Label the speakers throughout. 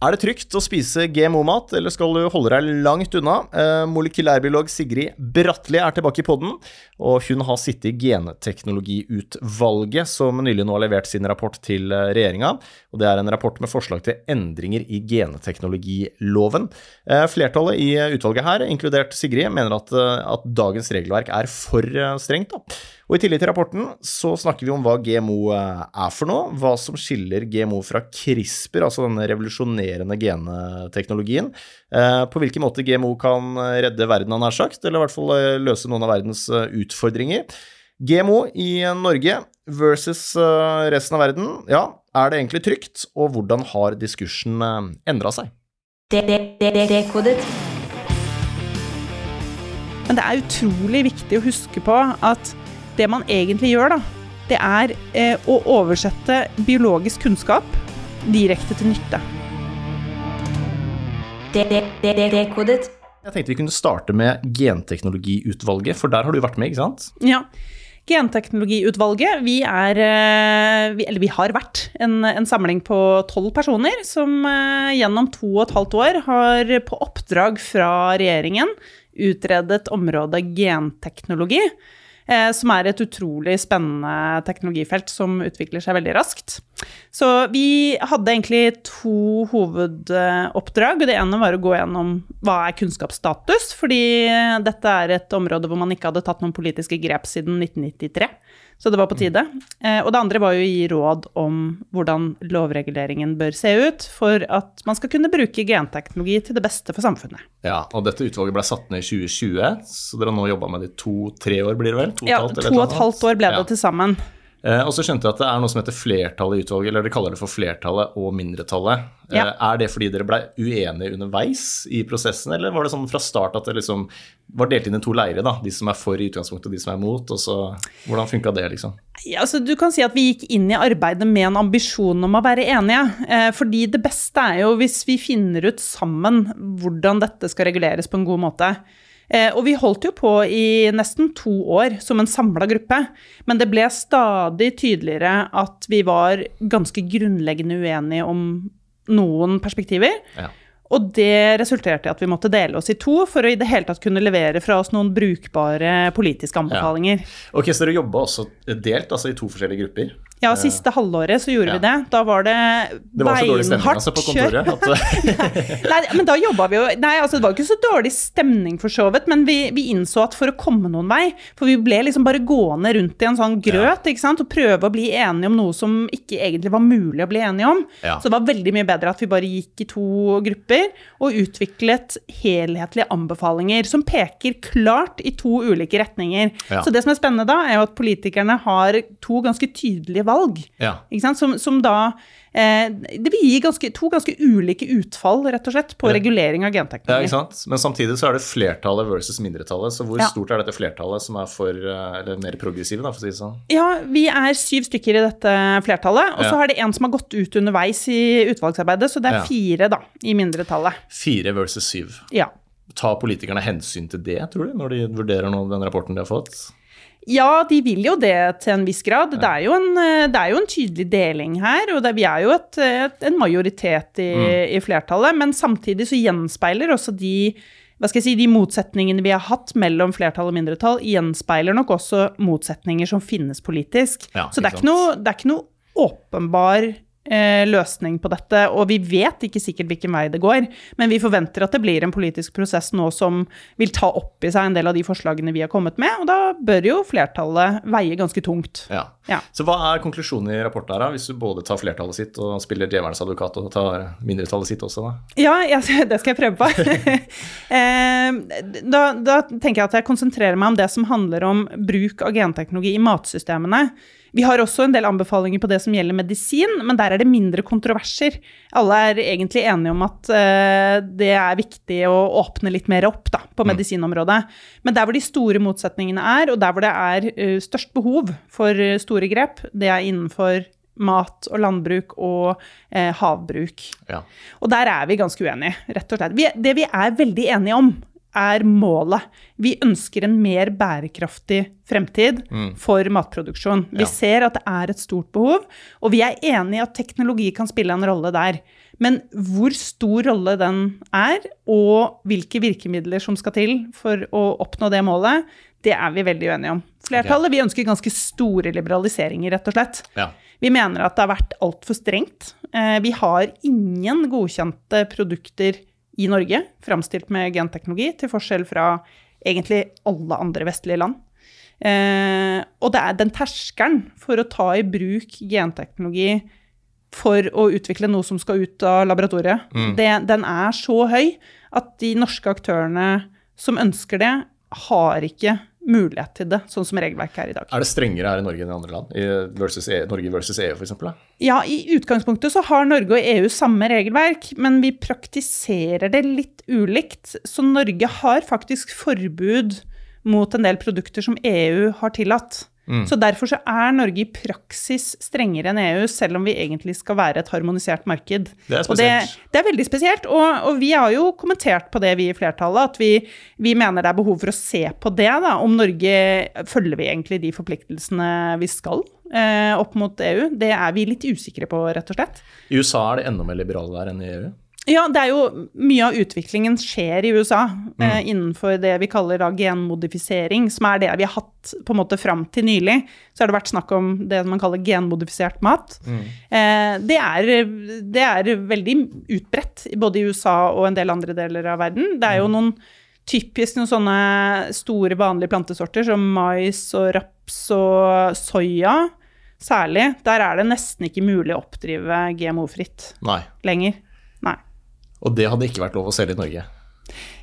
Speaker 1: Er det trygt å spise GMO-mat, eller skal du holde deg langt unna? Eh, molekylærbiolog Sigrid Bratli er tilbake i podden, og hun har sittet i genteknologiutvalget, som nylig nå har levert sin rapport til eh, regjeringa. Og det er en rapport med forslag til endringer i genteknologiloven. Eh, flertallet i utvalget her, inkludert Sigrid, mener at, eh, at dagens regelverk er for strengt. da. Og I tillegg til rapporten så snakker vi om hva GMO eh, er for noe, hva som skiller GMO fra CRISPR, altså denne revolusjonerende genteknologien. eh, På hvilken måte GMO kan redde verden, han har sagt, eller i hvert fall eh, løse noen av verdens eh, utfordringer. GMO i Norge versus eh, resten av verden, ja, er det egentlig trygt, og hvordan har diskursen endra seg?
Speaker 2: Men det er utrolig viktig å huske på at det man egentlig gjør, da, det er eh, å oversette biologisk kunnskap direkte til nytte.
Speaker 3: Dekodet.
Speaker 1: Jeg tenkte vi kunne starte med genteknologiutvalget, for der har du vært med, ikke sant?
Speaker 2: Ja. Genteknologiutvalget, vi er eh, vi, Eller vi har vært en, en samling på tolv personer som eh, gjennom to og et halvt år har på oppdrag fra regjeringen utredet området genteknologi. Eh, Som er et utrolig spennende teknologifelt som utvikler seg veldig raskt. Så vi hadde egentlig to hovedoppdrag. Det ene var å gå gjennom hva er kunnskapsstatus, fordi dette er et område hvor man ikke hadde tatt noen politiske grep siden 1993. Så det var på tide. Eh, Og det andre var jo å gi råd om hvordan lovreguleringen bør se ut for at man skal kunne bruke genteknologi til det beste for samfunnet.
Speaker 1: Ja, og dette utvalget ble satt ned i 2020, så dere har nå jobba med det i to-tre år, blir det vel? To
Speaker 2: Ja, to og et halvt år ble det
Speaker 1: Ja.
Speaker 2: til sammen.
Speaker 1: Eh, og så skjønte jeg at det er noe som heter flertallet i utvalget, eller de kaller det for flertallet og mindretallet. Eh,
Speaker 2: Ja.
Speaker 1: Er det fordi dere ble uenige underveis i prosessen, eller var det sånn fra start at det liksom var delt inn i to leirer, da? De som er for i utgangspunktet, og de som er imot. og så Hvordan funka det, liksom?
Speaker 2: Ja, altså, du kan si at vi gikk inn i arbeidet med en ambisjon om å være enige. Eh, fordi det beste er jo hvis vi finner ut sammen hvordan dette skal reguleres på en god måte. Eh, og vi holdt jo på i nesten to år som en samla gruppe. Men det ble stadig tydeligere at vi var ganske grunnleggende uenige om noen perspektiver.
Speaker 1: Ja.
Speaker 2: Og det resulterte i at vi måtte dele oss i to for å i det hele tatt kunne levere fra oss noen brukbare politiske anbefalinger.
Speaker 1: Ok, Så dere jobba også delt, altså i to forskjellige grupper?
Speaker 2: Ja, siste halvåret så gjorde
Speaker 1: Ja.
Speaker 2: vi det. Da var det,
Speaker 1: Det var så dårlig stemning altså, på kontoret? At,
Speaker 2: Nei, men da jobba vi jo Nei, altså det var ikke så dårlig stemning for så vidt, men vi, vi innså at for å komme noen vei For vi ble liksom bare gående rundt i en sånn grøt ikke sant, og prøve å bli enige om noe som ikke egentlig var mulig å bli enige om.
Speaker 1: Ja.
Speaker 2: Så det var veldig mye bedre at vi bare gikk i to grupper og utviklet helhetlige anbefalinger som peker klart i to ulike retninger.
Speaker 1: Ja.
Speaker 2: Så det som er spennende da, er jo at politikerne har to ganske tydelige valg.
Speaker 1: ja.
Speaker 2: Som, som da eh, Det vil gi ganske, to ganske ulike utfall, rett og slett, på
Speaker 1: Ja.
Speaker 2: regulering av genteknologi.
Speaker 1: Ja, ikke sant? Men samtidig så er det flertallet versus mindretallet. Så hvor stort er dette flertallet som er for, eh, eller mer progressive, da, for å si det sånn?
Speaker 2: Ja, vi er syv stykker i dette flertallet, og så
Speaker 1: har
Speaker 2: er det en som har gått ut underveis i utvalgsarbeidet, så det er fire da, i mindretallet.
Speaker 1: Fire versus syv.
Speaker 2: Ja.
Speaker 1: Tar politikerne hensyn til det, tror du, når de vurderer nå den rapporten de har fått?
Speaker 2: Ja, de vil jo det til en viss grad. Det er jo en, eh, det er jo en tydelig deling her, og det, vi er jo et, et, en majoritet i, i flertallet. Men samtidig så gjenspeiler også de hva skal jeg si, de motsetningene vi har hatt mellom flertall og mindretall, gjenspeiler nok også motsetninger som finnes politisk.
Speaker 1: Ja,
Speaker 2: så det er,
Speaker 1: ikke
Speaker 2: noe, det er ikke noe åpenbar eh, løsning på dette, og vi vet ikke sikkert hvilken vei det går, men vi forventer at det blir en politisk prosess nå som vil ta opp i seg en del av de forslagene vi har kommet med, og da bør jo flertallet veie ganske tungt.
Speaker 1: Ja.
Speaker 2: Ja.
Speaker 1: Så hva er konklusjonen i rapporten her, da? Hvis du både tar flertallet sitt og spiller djevelens advokat og tar mindretallet sitt også, da?
Speaker 2: Ja, jeg, det skal jeg prøve på. Eh, da, da tenker jeg at jeg konsentrerer meg om det som handler om bruk av genteknologi i matsystemene. Vi har også en del anbefalinger på det som gjelder medisin, men der er det mindre kontroverser. Alle er egentlig enige om at uh, det er viktig å åpne litt mer opp da, på medisinområdet. Men der hvor de store motsetningene er, og der hvor det er uh, størst behov for eh, store grep, det er innenfor mat og landbruk og havbruk.
Speaker 1: Ja.
Speaker 2: Og der er vi ganske uenige, rett og slett. Vi, det vi er veldig enige om, er målet. Vi ønsker en mer bærekraftig fremtid for matproduksjon. Vi
Speaker 1: Ja.
Speaker 2: ser at det er et stort behov, og vi er enig i at teknologi kan spille en rolle der. Men hvor stor rolle den er, og hvilke virkemidler som skal til for å oppnå det målet, det er vi veldig uenige om. Flertallet vi ønsker ganske store liberaliseringer, rett og slett.
Speaker 1: Ja.
Speaker 2: Vi mener at det har vært altfor strengt. Eh, Vi har ingen godkjente produkter i Norge framstilt med genteknologi, til forskjell fra egentlig alle andre vestlige land. Eh, og det er den terskelen for å ta i bruk genteknologi for å utvikle noe som skal ut av laboratoriet, det, den er så høy at de norske aktørene som ønsker det, har ikke mulighet til det, sånn som regelverket er i dag.
Speaker 1: Er det strengere her i Norge enn i andre land? I versus EU, Norge versus EU, f.eks.?
Speaker 2: Ja, i utgangspunktet så har Norge og EU samme regelverk, men vi praktiserer det litt ulikt. Så Norge har faktisk forbud mot en del produkter som EU har tillatt. Så derfor så er Norge i praksis strengere enn EU, selv om vi egentlig skal være et harmonisert marked.
Speaker 1: Det er
Speaker 2: Og det, det er veldig spesielt, og, og vi har jo kommentert på det, vi i flertallet, at vi, vi mener det er behov for å se på det, da, om Norge følger vi egentlig de forpliktelsene vi skal eh, opp mot EU. Det er vi litt usikre på, rett og slett.
Speaker 1: I USA er det enda mer liberale der enn i EU.
Speaker 2: Ja, det er jo mye av utviklingen skjer i USA eh, innenfor det vi kaller da genmodifisering, som er det vi har hatt på en måte fram til nylig. Så har det vært snakk om det man kaller genmodifisert mat. Eh, det, er, det er veldig utbredt både i USA og en del andre deler av verden. Det er jo noen typisk noen sånne store, vanlige plantesorter som mais og raps og soya. Særlig. Der er det nesten ikke mulig å oppdrive GMO-fritt lenger.
Speaker 1: Og det hadde ikke vært lov å selge i Norge.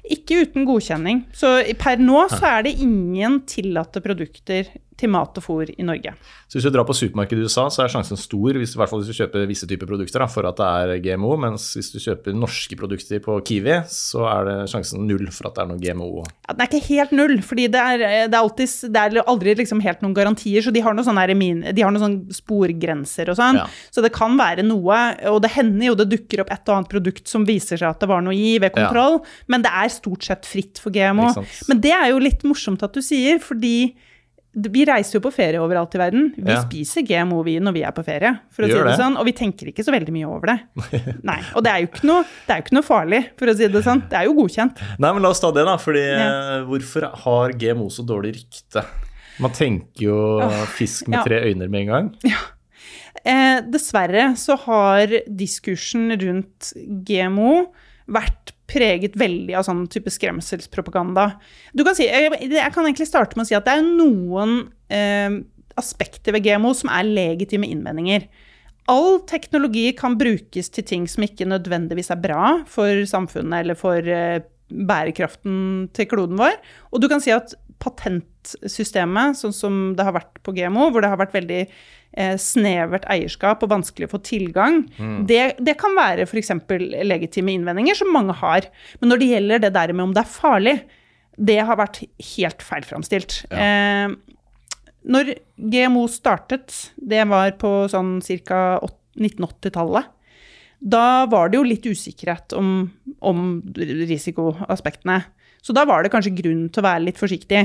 Speaker 2: Ikke uten godkjenning. Så per nå så er det ingen tillatte produkter til mat og fôr i Norge.
Speaker 1: Så hvis du drar på supermarkedet i USA, så er sjansen stor, hvis, i hvert fall hvis du kjøper visse typer produkter, da, for at det er GMO. Mens hvis du kjøper norske produkter på Kiwi, så er det sjansen null for at det er noe GMO.
Speaker 2: Ja, den er ikke helt null, fordi det er, det er, alltid, det er aldri liksom helt noen garantier. Så de har noen sånne, her de har noen sånne sporgrenser og sånn.
Speaker 1: Ja.
Speaker 2: Så det kan være noe, og det hender jo det dukker opp et og annet produkt som viser seg at det var noe i ved kontroll, men det er stort sett fritt for GMO. Men det er jo litt morsomt at du sier, fordi vi reiser jo på ferie overalt i verden. Vi
Speaker 1: Ja.
Speaker 2: spiser GMO vi når vi er på ferie, for å
Speaker 1: Gjør
Speaker 2: si det
Speaker 1: det.
Speaker 2: sånn. Og vi tenker ikke så veldig mye over det. Nei, Og det er jo ikke noe, det er jo ikke noe farlig, for å si det sånn. Det er jo godkjent.
Speaker 1: Nei, men la oss ta det, da. fordi
Speaker 2: Ja.
Speaker 1: eh, hvorfor har GMO så dårlig rykte? Man tenker jo fisk med
Speaker 2: ja.
Speaker 1: tre øyne med en gang.
Speaker 2: Eh, dessverre så har diskursen rundt GMO vært preget veldig av sånn type skremselspropaganda. Du kan si, jeg, jeg kan egentlig starte med å si at det er noen eh, aspekter ved GMO som er legitime innvendinger. All teknologi kan brukes til ting som ikke nødvendigvis er bra for samfunnet eller for eh, bærekraften til kloden vår. Og du kan si at patentsystemet, sånn som det har vært på GMO, hvor det har vært veldig snevert eierskap og vanskelig å få tilgang, det, det kan være f.eks. legitime innvendinger, som mange har. Men når det gjelder det der med om det er farlig, det har vært helt feilframstilt. Eh, når GMO startet, det var på sånn ca. 1980-tallet, da var det jo litt usikkerhet om, om risikoaspektene. Så da var det kanskje grunn til å være litt forsiktig.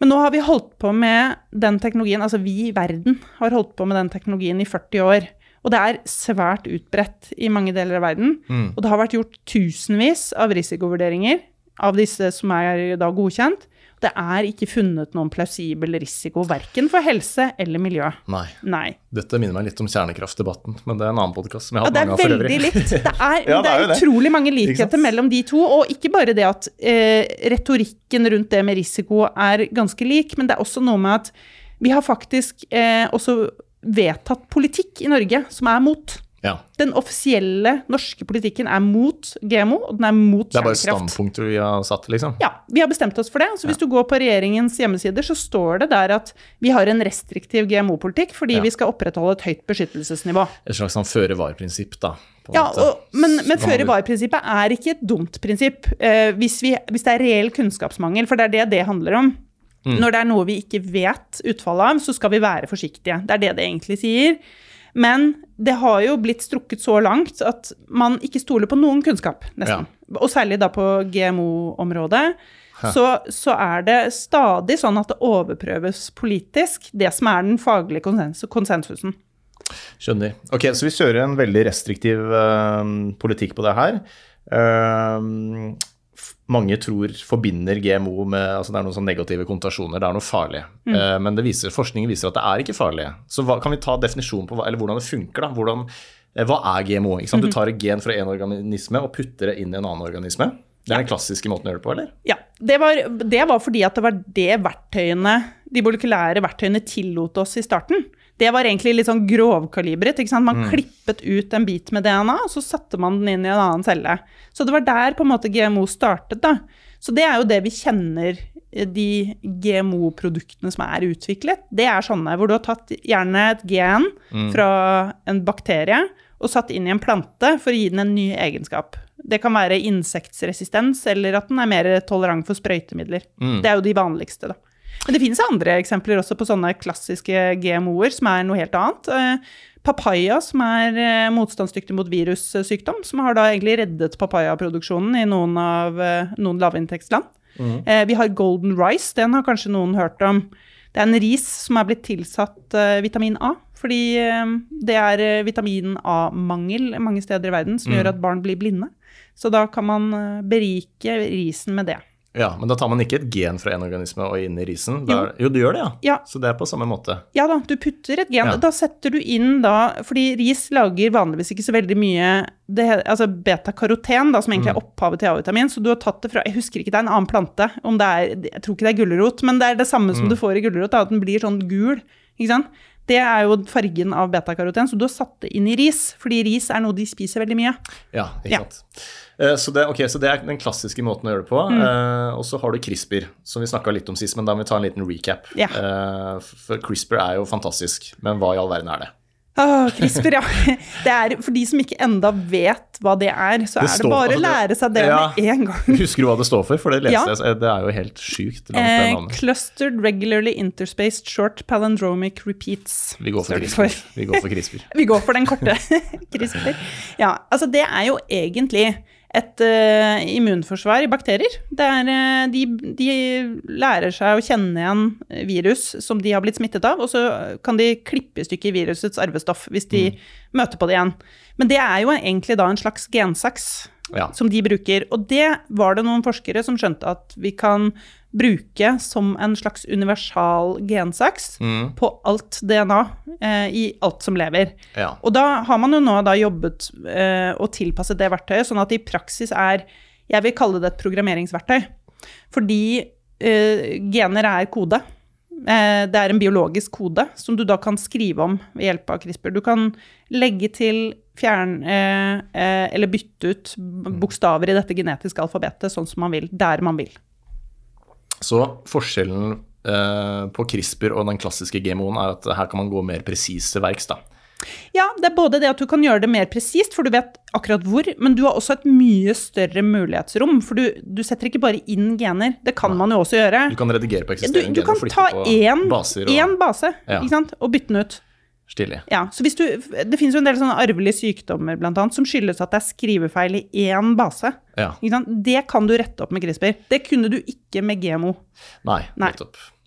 Speaker 2: Men nå har vi holdt på med den teknologien, altså vi i verden har holdt på med den teknologien i 40 år. Og det er svært utbredt i mange deler av verden. Og det har vært gjort tusenvis av risikovurderinger av disse som er da godkjent. Det er ikke funnet noen plausibel risiko, verken for helse eller miljø.
Speaker 1: Nei.
Speaker 2: Nei.
Speaker 1: Dette minner meg litt om kjernekraftdebatten, men det er en annen podkast
Speaker 2: Ja, det er veldig likt. Det er,
Speaker 1: Ja, det
Speaker 2: det
Speaker 1: er
Speaker 2: er
Speaker 1: det.
Speaker 2: utrolig mange likheter mellom de to. Og ikke bare det at eh, retorikken rundt det med risiko er ganske lik, men det er også noe med at Vi har faktisk eh, også vedtatt politikk i Norge som er mot.
Speaker 1: Ja.
Speaker 2: Den offisielle norske politikken er mot GMO, og den er mot
Speaker 1: Det er bare
Speaker 2: kjernekraft.
Speaker 1: standpunkter vi har satt, liksom.
Speaker 2: Ja, vi har bestemt oss for det. Så hvis du går på regjeringens hjemmesider, så står det der at vi har en restriktiv GMO-politikk fordi
Speaker 1: Ja.
Speaker 2: vi skal opprettholde et høyt beskyttelsesnivå.
Speaker 1: Et slags sånn føre-var-prinsipp, da. på
Speaker 2: Ja, og, men, men føre-var-prinsippet er ikke et dumt prinsipp eh, hvis, vi, hvis det er reell kunnskapsmangel, for det er det det handler om.
Speaker 1: Mm.
Speaker 2: Når det er noe vi ikke vet utfallet av, så skal vi være forsiktige. Det er det det egentlig sier. Men det har jo blitt strukket så langt at man ikke stoler på noen kunnskap, nesten. Og særlig da på GMO-området. Så, så er det stadig sånn at det overprøves politisk, det som er den faglige konsens konsensusen.
Speaker 1: Skjønner. Ok, så vi kjører en veldig restriktiv uh, politikk på det her. Uh, mange tror forbinder GMO med altså det er noen sånne negative konnotasjoner, det er noe farlig. Eh, men det viser, forskningen viser at det er ikke farlig. Så hva, kan vi ta definisjonen på hva, eller hvordan det funker? da? Hvordan, eh, hva er GMO? Ikke sant? Du tar et gen fra en organisme og putter det inn i en annen organisme. Det er den klassiske måten å gjøre det på, eller?
Speaker 2: Ja, det var, det var fordi at det var det verktøyene, de molekylære verktøyene tillot oss i starten. Det var egentlig litt sånn grovkalibret. ikke sant? Man klippet ut en bit med DNA, og så satte man den inn i en annen celle. Så det var der på en måte GMO startet. da. Så det er jo det vi kjenner eh, de GMO-produktene som er utviklet. Det er sånne hvor du har tatt gjerne et gen fra en bakterie og satt inn i en plante for å gi den en ny egenskap. Det kan være insektresistens, eller at den er mer tolerant for sprøytemidler. Det er jo de vanligste, da. Men det finnes andre eksempler også på sånne klassiske GMO-er, som er noe helt annet. Eh, Papaya, som er eh, motstandsdyktig mot virussykdom, som har da egentlig reddet papayaproduksjonen i noen av eh, noen lavinntektsland. Mm. Vi har golden rice, den har kanskje noen hørt om. Det er en ris som er blitt tilsatt vitamin A, fordi det er vitamin A-mangel mange steder i verden som gjør at barn blir blinde. Så da kan man berike risen med det.
Speaker 1: Ja, Men da tar man ikke et gen fra en organisme og inn i risen? Da, jo. du gjør det, ja.
Speaker 2: Ja.
Speaker 1: Så det er på samme måte.
Speaker 2: Ja da, du putter et gen.
Speaker 1: Ja.
Speaker 2: Da setter du inn da Fordi ris lager vanligvis ikke så veldig mye det, Altså beta-karoten, som egentlig er opphavet til A-vitamin. Så du har tatt det fra Jeg husker ikke, det er en annen plante. Om det er Jeg tror ikke det er gulrot, men det er det samme som du får i gulrot, at den blir sånn gul. Ikke sant? Det er jo fargen av beta-karoten, så du har satt det inn i ris. Fordi ris er noe de spiser veldig mye.
Speaker 1: Ja, ikke sant. Eh, Så det, okay, så det er den klassiske måten å gjøre det på. Eh, og så har du CRISPR, som vi snakka litt om sist, men da må vi ta en liten recap.
Speaker 2: Ja.
Speaker 1: Uh, for CRISPR er jo fantastisk, men hva i all verden er det?
Speaker 2: Oh, CRISPR, ja. Det er, for de som ikke enda vet hva det er, så
Speaker 1: Det
Speaker 2: er
Speaker 1: står-
Speaker 2: det bare
Speaker 1: altså
Speaker 2: å
Speaker 1: det-
Speaker 2: lære seg det
Speaker 1: Ja.
Speaker 2: med en gang.
Speaker 1: Husker du hva det står for? For det leste jeg, så det er jo helt sjukt
Speaker 2: Eh, clustered regularly interspaced short palindromic repeats.
Speaker 1: Vi går for CRISPR. Vi går for CRISPR.
Speaker 2: Vi går for den korte CRISPR. Ja, altså det er jo egentlig et uh, immunforsvar i bakterier. Der, er, eh, de, de lærer seg å kjenne igjen virus som de har blitt smittet av, og så kan de klippe i stykker virusets arvestoff hvis de møter på det igjen. Men det er jo egentlig da en slags gensaks
Speaker 1: Ja.
Speaker 2: som de bruker. Og det var det noen forskere som skjønte at vi kan bruke som en slags universal gensaks
Speaker 1: Mm.
Speaker 2: på alt DNA eh, i alt som lever.
Speaker 1: ja.
Speaker 2: Og da har man jo nå da jobbet eh, og tilpasset det verktøyet, sånn at det i praksis er Jeg vil kalle det et programmeringsverktøy. Fordi eh, gener er kode. Eh, det er en biologisk kode som du da kan skrive om ved hjelp av CRISPR. Du kan legge til, fjerne eh, eh, eller bytte ut bokstaver i dette genetiske alfabetet sånn som man vil, der man vil.
Speaker 1: Så forskjellen eh, på CRISPR og den klassiske GMO-en er at her kan man gå mer presis til verks, da.
Speaker 2: Ja, det er både det at du kan gjøre det mer presist, for du vet akkurat hvor, men du har også et mye større mulighetsrom, for du, du setter ikke bare inn gener. Det kan man jo også gjøre.
Speaker 1: Du kan redigere på
Speaker 2: Du,
Speaker 1: eksisterende
Speaker 2: du
Speaker 1: gener
Speaker 2: kan
Speaker 1: og flytte
Speaker 2: ta
Speaker 1: på
Speaker 2: én,
Speaker 1: baser ta
Speaker 2: én base
Speaker 1: Ja.
Speaker 2: ikke sant? og bytte den ut.
Speaker 1: Stilig.
Speaker 2: Ja, så du, det finnes jo en del sånne arvelige sykdommer blant annet, som skyldes at det er skrivefeil i én base.
Speaker 1: Ja.
Speaker 2: Det kan du rette opp med CRISPR. Det kunne du ikke med GMO.
Speaker 1: Nei,
Speaker 2: Nei.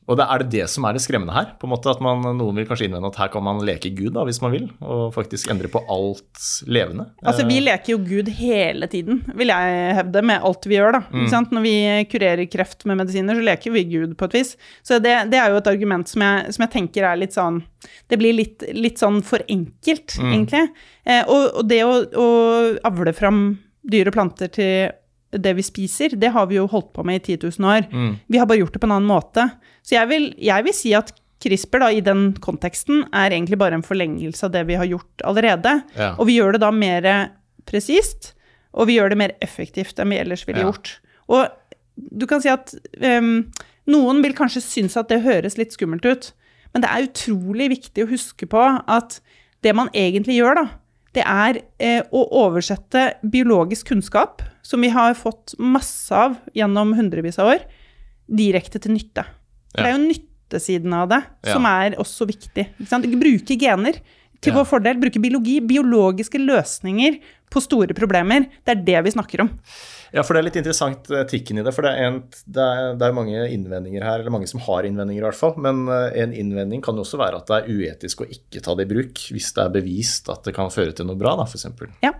Speaker 1: Og det er det det som er det skremmende her? på en måte At man, Noen vil kanskje innvende at her kan man leke Gud, da, hvis man vil, og faktisk endre på alt levende.
Speaker 2: Altså, Vi
Speaker 1: Eh,
Speaker 2: leker jo Gud hele tiden, vil jeg hevde, med alt vi gjør. da.
Speaker 1: Mm.
Speaker 2: Når vi kurerer kreft med medisiner, så leker vi Gud på et vis. Så det, det er jo et argument som jeg, som jeg tenker er litt sånn Det blir litt, litt sånn for enkelt,
Speaker 1: Mm.
Speaker 2: egentlig. Eh, og, og det å, å avle fram dyr og planter til det vi spiser, det har vi jo holdt på med i 10 000 år.
Speaker 1: Mm.
Speaker 2: Vi har bare gjort det på en annen måte. Så jeg vil, jeg vil si at CRISPR da, i den konteksten er egentlig bare en forlengelse av det vi har gjort allerede.
Speaker 1: Ja.
Speaker 2: Og vi gjør det da mer presist, og vi gjør det mer effektivt enn vi ellers ville
Speaker 1: Ja.
Speaker 2: gjort. Og du kan si at um, noen vil kanskje synes at det høres litt skummelt ut, men det er utrolig viktig å huske på at det man egentlig gjør, da, det er eh, å oversette biologisk kunnskap, som vi har fått masse av gjennom hundrevis av år, direkte til nytte. Ja. det er jo nyttesiden av det
Speaker 1: Ja.
Speaker 2: som er også viktig. Bruke gener til
Speaker 1: Ja.
Speaker 2: vår fordel, bruke biologi, biologiske løsninger på store problemer. Det er det vi snakker om.
Speaker 1: Ja, for det er litt interessant etikken i det. For det er, en, det er, det er mange innvendinger her, eller mange som har innvendinger i hvert fall. Men eh, en innvending kan jo også være at det er uetisk å ikke ta det i bruk, hvis det er bevist at det kan føre til noe bra, da, f.eks.
Speaker 2: Ja.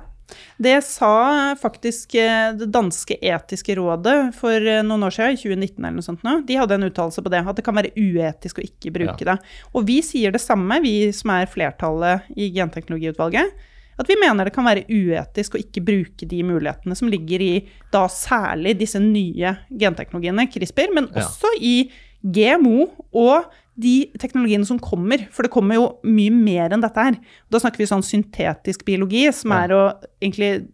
Speaker 2: Det sa faktisk eh, det danske etiske rådet for eh, noen år siden, i 2019 eller noe sånt nå. De hadde en uttalelse på det, at det kan være uetisk å ikke bruke det. Og vi sier det samme, vi som er flertallet i genteknologiutvalget. At vi mener det kan være uetisk å ikke bruke de mulighetene som ligger i da særlig disse nye genteknologiene, CRISPR, men
Speaker 1: Ja.
Speaker 2: også i GMO og de teknologiene som kommer, for det kommer jo mye mer enn dette her. Da snakker vi sånn syntetisk biologi, som
Speaker 1: Ja.
Speaker 2: er å egentlig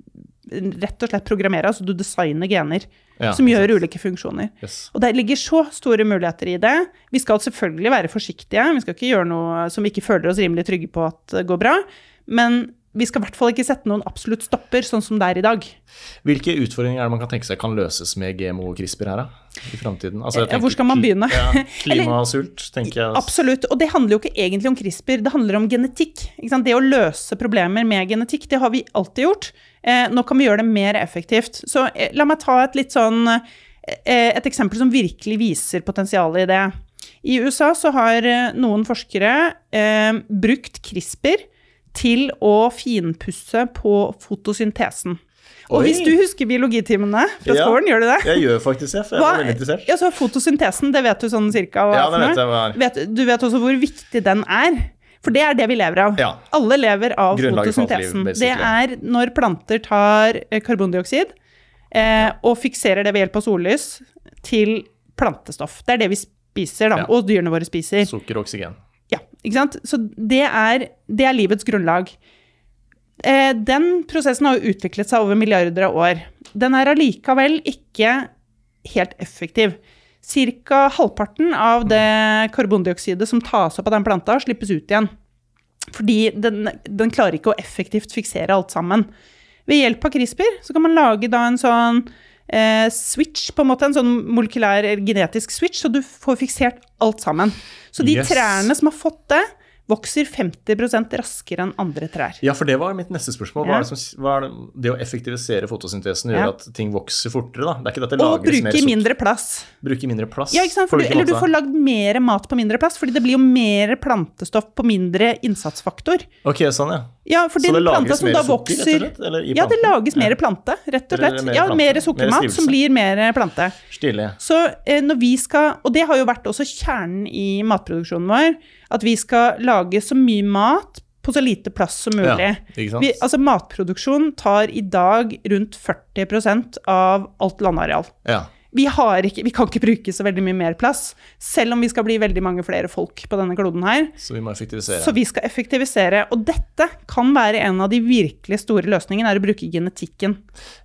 Speaker 2: rett og slett programmere, altså du designer gener
Speaker 1: Ja,
Speaker 2: som gjør
Speaker 1: sant.
Speaker 2: ulike funksjoner.
Speaker 1: Yes.
Speaker 2: Og det ligger så store muligheter i det. Vi skal selvfølgelig være forsiktige, vi skal ikke gjøre noe som vi ikke føler oss rimelig trygge på at går bra, men vi skal i hvert fall ikke sette noen absolutt stopper, sånn som det er i dag.
Speaker 1: Hvilke utfordringer er det man kan tenke seg kan løses med GMO og CRISPR her, da? I framtiden? Altså,
Speaker 2: hvor skal man begynne?
Speaker 1: Ja, Klimasult, tenker jeg.
Speaker 2: Absolutt. Og det handler jo ikke egentlig om CRISPR, det handler om genetikk. Det å løse problemer med genetikk, det har vi alltid gjort. Eh, nå kan vi gjøre det mer effektivt. Så eh, la meg ta et litt sånn eh, Et eksempel som virkelig viser potensialet i det. I USA så har noen forskere eh, brukt CRISPR til å finpusse på fotosyntesen. Og
Speaker 1: Oi.
Speaker 2: hvis du husker biologitimene fra
Speaker 1: Ja.
Speaker 2: skolen, gjør du det?
Speaker 1: Jeg gjør faktisk det, for jeg var veldig interessert.
Speaker 2: Ja, så fotosyntesen, det vet du sånn cirka
Speaker 1: Ja, det vet jeg hva er.
Speaker 2: Vet, du vet også hvor viktig den er. For det er det vi lever av.
Speaker 1: Ja.
Speaker 2: Alle lever av
Speaker 1: Grunnlaget
Speaker 2: fotosyntesen.
Speaker 1: liv,
Speaker 2: det er når planter tar eh, karbondioksid eh, og fikserer det ved hjelp av sollys til plantestoff. Det er det vi spiser, da, og dyrene våre spiser.
Speaker 1: Sukker og oksygen.
Speaker 2: Ja, ikke sant? Så det er, det er livets grunnlag. Eh, den prosessen har jo utviklet seg over milliarder av år. Den er allikevel ikke helt effektiv. Cirka halvparten av det karbondioksidet som tas opp av den planta, slippes ut igjen. Fordi den, den klarer ikke å effektivt fiksere alt sammen. Ved hjelp av CRISPR kan man lage en sånn switch, på en måte en sånn molekylær genetisk switch, så du får fiksert alt sammen. Så de
Speaker 1: Yes.
Speaker 2: trærne som har fått det, vokser 50% raskere enn andre trær.
Speaker 1: Ja, for det var mitt neste spørsmål. Hva er det, som, hva er det, det å effektivisere fotosyntesen gjør
Speaker 2: Ja.
Speaker 1: at ting vokser fortere, da?
Speaker 2: Og bruke mindre plass.
Speaker 1: Bruke mindre plass?
Speaker 2: Ja, ikke sant? Du, eller du får lagd mer mat på mindre plass, fordi det blir jo mer plantestoff på mindre innsatsfaktor.
Speaker 1: Ok, sånn, ja.
Speaker 2: Ja, for den
Speaker 1: det
Speaker 2: planta
Speaker 1: lages
Speaker 2: som
Speaker 1: mer
Speaker 2: vokser
Speaker 1: sukker, rett og slett? Eller i
Speaker 2: Ja, det lages mer plante, rett og slett.
Speaker 1: mer
Speaker 2: Ja, mer sukkermat som blir mer plante.
Speaker 1: Stilig.
Speaker 2: Så eh, når vi skal, og det har jo vært også kjernen i matproduksjonen vår, at vi skal lage så mye mat på så lite plass som mulig.
Speaker 1: Ja, ikke?
Speaker 2: Vi, altså Matproduksjon tar i dag rundt 40% av alt landareal.
Speaker 1: Ja.
Speaker 2: Vi, har ikke, vi kan ikke bruke så veldig mye mer plass, selv om vi skal bli veldig mange flere folk på denne kloden her.
Speaker 1: Så vi må effektivisere.
Speaker 2: Så vi skal effektivisere. Og dette kan være en av de virkelig store løsningene, er å bruke genetikken.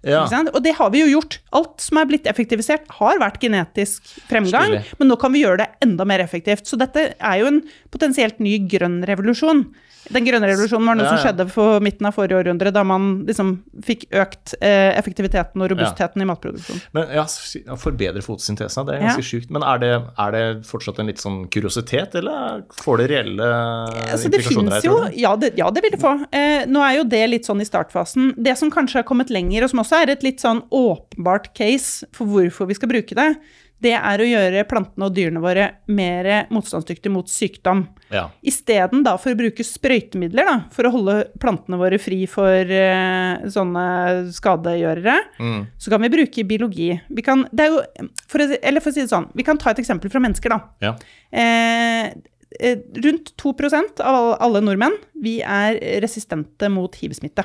Speaker 1: ja.
Speaker 2: Og det har vi jo gjort. Alt som er blitt effektivisert, har vært genetisk fremgang,
Speaker 1: Stilig.
Speaker 2: men nå kan vi gjøre det enda mer effektivt. Så dette er jo en potensielt ny grønn revolusjon. Den grønne revolusjonen var noe
Speaker 1: Ja,
Speaker 2: som skjedde på midten av forrige århundre, da man liksom fikk økt eh, effektiviteten og robustheten i matproduksjonen.
Speaker 1: Men ja, ja, forbedre fotosyntesen, det er
Speaker 2: Ja.
Speaker 1: ganske sjukt. Men er det, er det fortsatt en litt sånn kuriositet, eller får det reelle
Speaker 2: Altså, det
Speaker 1: implikasjoner her,
Speaker 2: jo, ja det, ja, det vil det få. Eh, nå er jo det litt sånn i startfasen. Det som kanskje har kommet lenger, og som også er et litt sånn åpenbart case for hvorfor vi skal bruke det, det er å gjøre plantene og dyrene våre mer motstandsdyktige mot sykdom.
Speaker 1: Ja.
Speaker 2: Isteden da for å bruke sprøytemidler da, for å holde plantene våre fri for uh, sånne skadegjørere,
Speaker 1: Mm.
Speaker 2: så kan vi bruke biologi. Vi kan, det er jo, for eller for å si det sånn, vi kan ta et eksempel fra mennesker da.
Speaker 1: ja.
Speaker 2: Eh, eh, rundt 2% av alle- alle nordmenn vi er resistente mot hiv-smitte.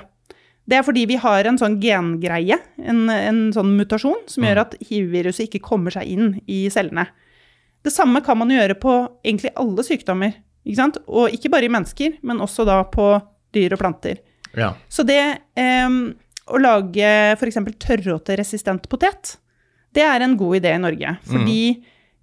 Speaker 2: Det er fordi vi har en sånn gengreie, en, en sånn mutasjon, som gjør at hiv-viruset ikke kommer seg inn i cellene. Det samme kan man gjøre på egentlig alle sykdommer. Ikke sant? Og ikke bare i mennesker, men også da på dyr og planter.
Speaker 1: Ja.
Speaker 2: Så det eh, å lage f.eks. tørråteresistent potet, det er en god idé i Norge. Fordi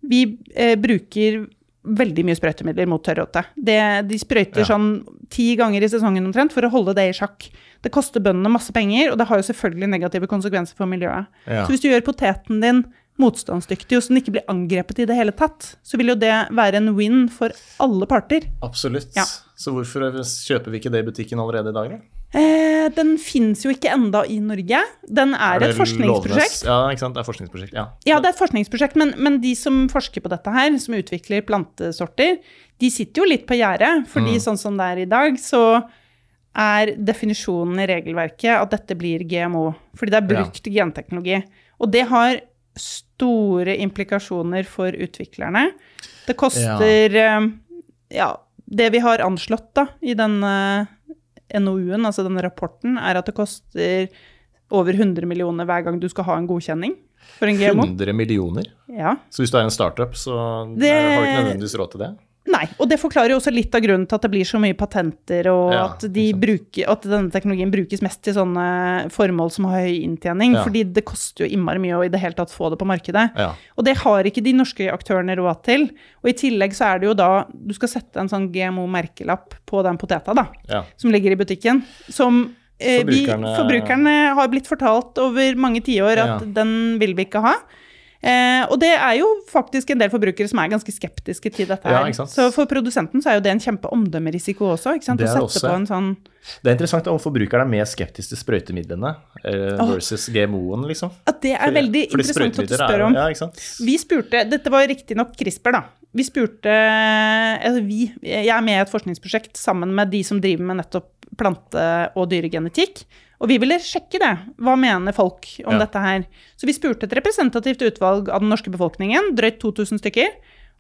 Speaker 2: vi eh, bruker veldig mye sprøytemidler mot tørråte. Det, de sprøyter
Speaker 1: Ja.
Speaker 2: sånn ti ganger i sesongen omtrent for å holde det i sjakk. Det koster bøndene masse penger, og det har jo selvfølgelig negative konsekvenser for miljøet.
Speaker 1: Ja.
Speaker 2: Så hvis du gjør poteten din motstandsdyktig, og så den ikke blir angrepet i det hele tatt, så vil jo det være en win for alle parter.
Speaker 1: Absolutt.
Speaker 2: Ja.
Speaker 1: Så hvorfor kjøper vi ikke det i butikken allerede i dag, da?
Speaker 2: Eh, den fins jo ikke enda i Norge. Den er,
Speaker 1: er
Speaker 2: et forskningsprosjekt.
Speaker 1: Lovnes? Ja, ikke sant. Det er forskningsprosjekt. Ja.
Speaker 2: Ja, det er et forskningsprosjekt, men, men de som forsker på dette her, som utvikler plantesorter, de sitter jo litt på gjerdet. Fordi sånn som det er i dag, så er definisjonen i regelverket at dette blir GMO. Fordi det er brukt genteknologi. Og det har store implikasjoner for utviklerne. Det koster ja. ja, det vi har anslått da, i denne NOU-en, altså denne rapporten, er at det koster over 100 millioner hver gang du skal ha en godkjenning for en GMO.
Speaker 1: 100 millioner.
Speaker 2: Ja.
Speaker 1: Så hvis du er en startup, så
Speaker 2: Det-
Speaker 1: har du ikke nødvendigvis råd til det?
Speaker 2: Nei, og det forklarer jo også litt av grunnen til at det blir så mye patenter, og
Speaker 1: Ja,
Speaker 2: at, de bruker, at denne teknologien brukes mest til sånne formål som har høy inntjening.
Speaker 1: Ja.
Speaker 2: Fordi det koster jo innmari mye å i det hele tatt få det på markedet.
Speaker 1: Ja.
Speaker 2: Og det har ikke de norske aktørene råd til. Og i tillegg så er det jo da Du skal sette en sånn GMO-merkelapp på den poteta, da, som ligger i butikken. Som eh, vi,
Speaker 1: Forbrukerne-
Speaker 2: forbrukerne har blitt fortalt over mange tiår at den vil vi ikke ha. Eh, og det er jo faktisk en del forbrukere som er ganske skeptiske til dette. Her.
Speaker 1: Ja.
Speaker 2: Så for produsenten så er jo det en kjempe omdømmerisiko også. ikke sant? Å sette
Speaker 1: også.
Speaker 2: på en sånn
Speaker 1: Det er interessant om forbrukerne er mer skeptiske til sprøytemidlene eh, versus GMO-en, liksom.
Speaker 2: At det er veldig
Speaker 1: Fordi
Speaker 2: interessant at du
Speaker 1: er
Speaker 2: spør
Speaker 1: om.
Speaker 2: om.
Speaker 1: Ja?
Speaker 2: Vi spurte Dette var riktignok CRISPR, da. Vi spurte altså vi, Jeg er med i et forskningsprosjekt sammen med de som driver med nettopp plante- og dyregenetikk. Og vi ville sjekke det. Hva mener folk om
Speaker 1: Ja.
Speaker 2: dette her? Så vi spurte et representativt utvalg av den norske befolkningen, drøyt 2000 stykker,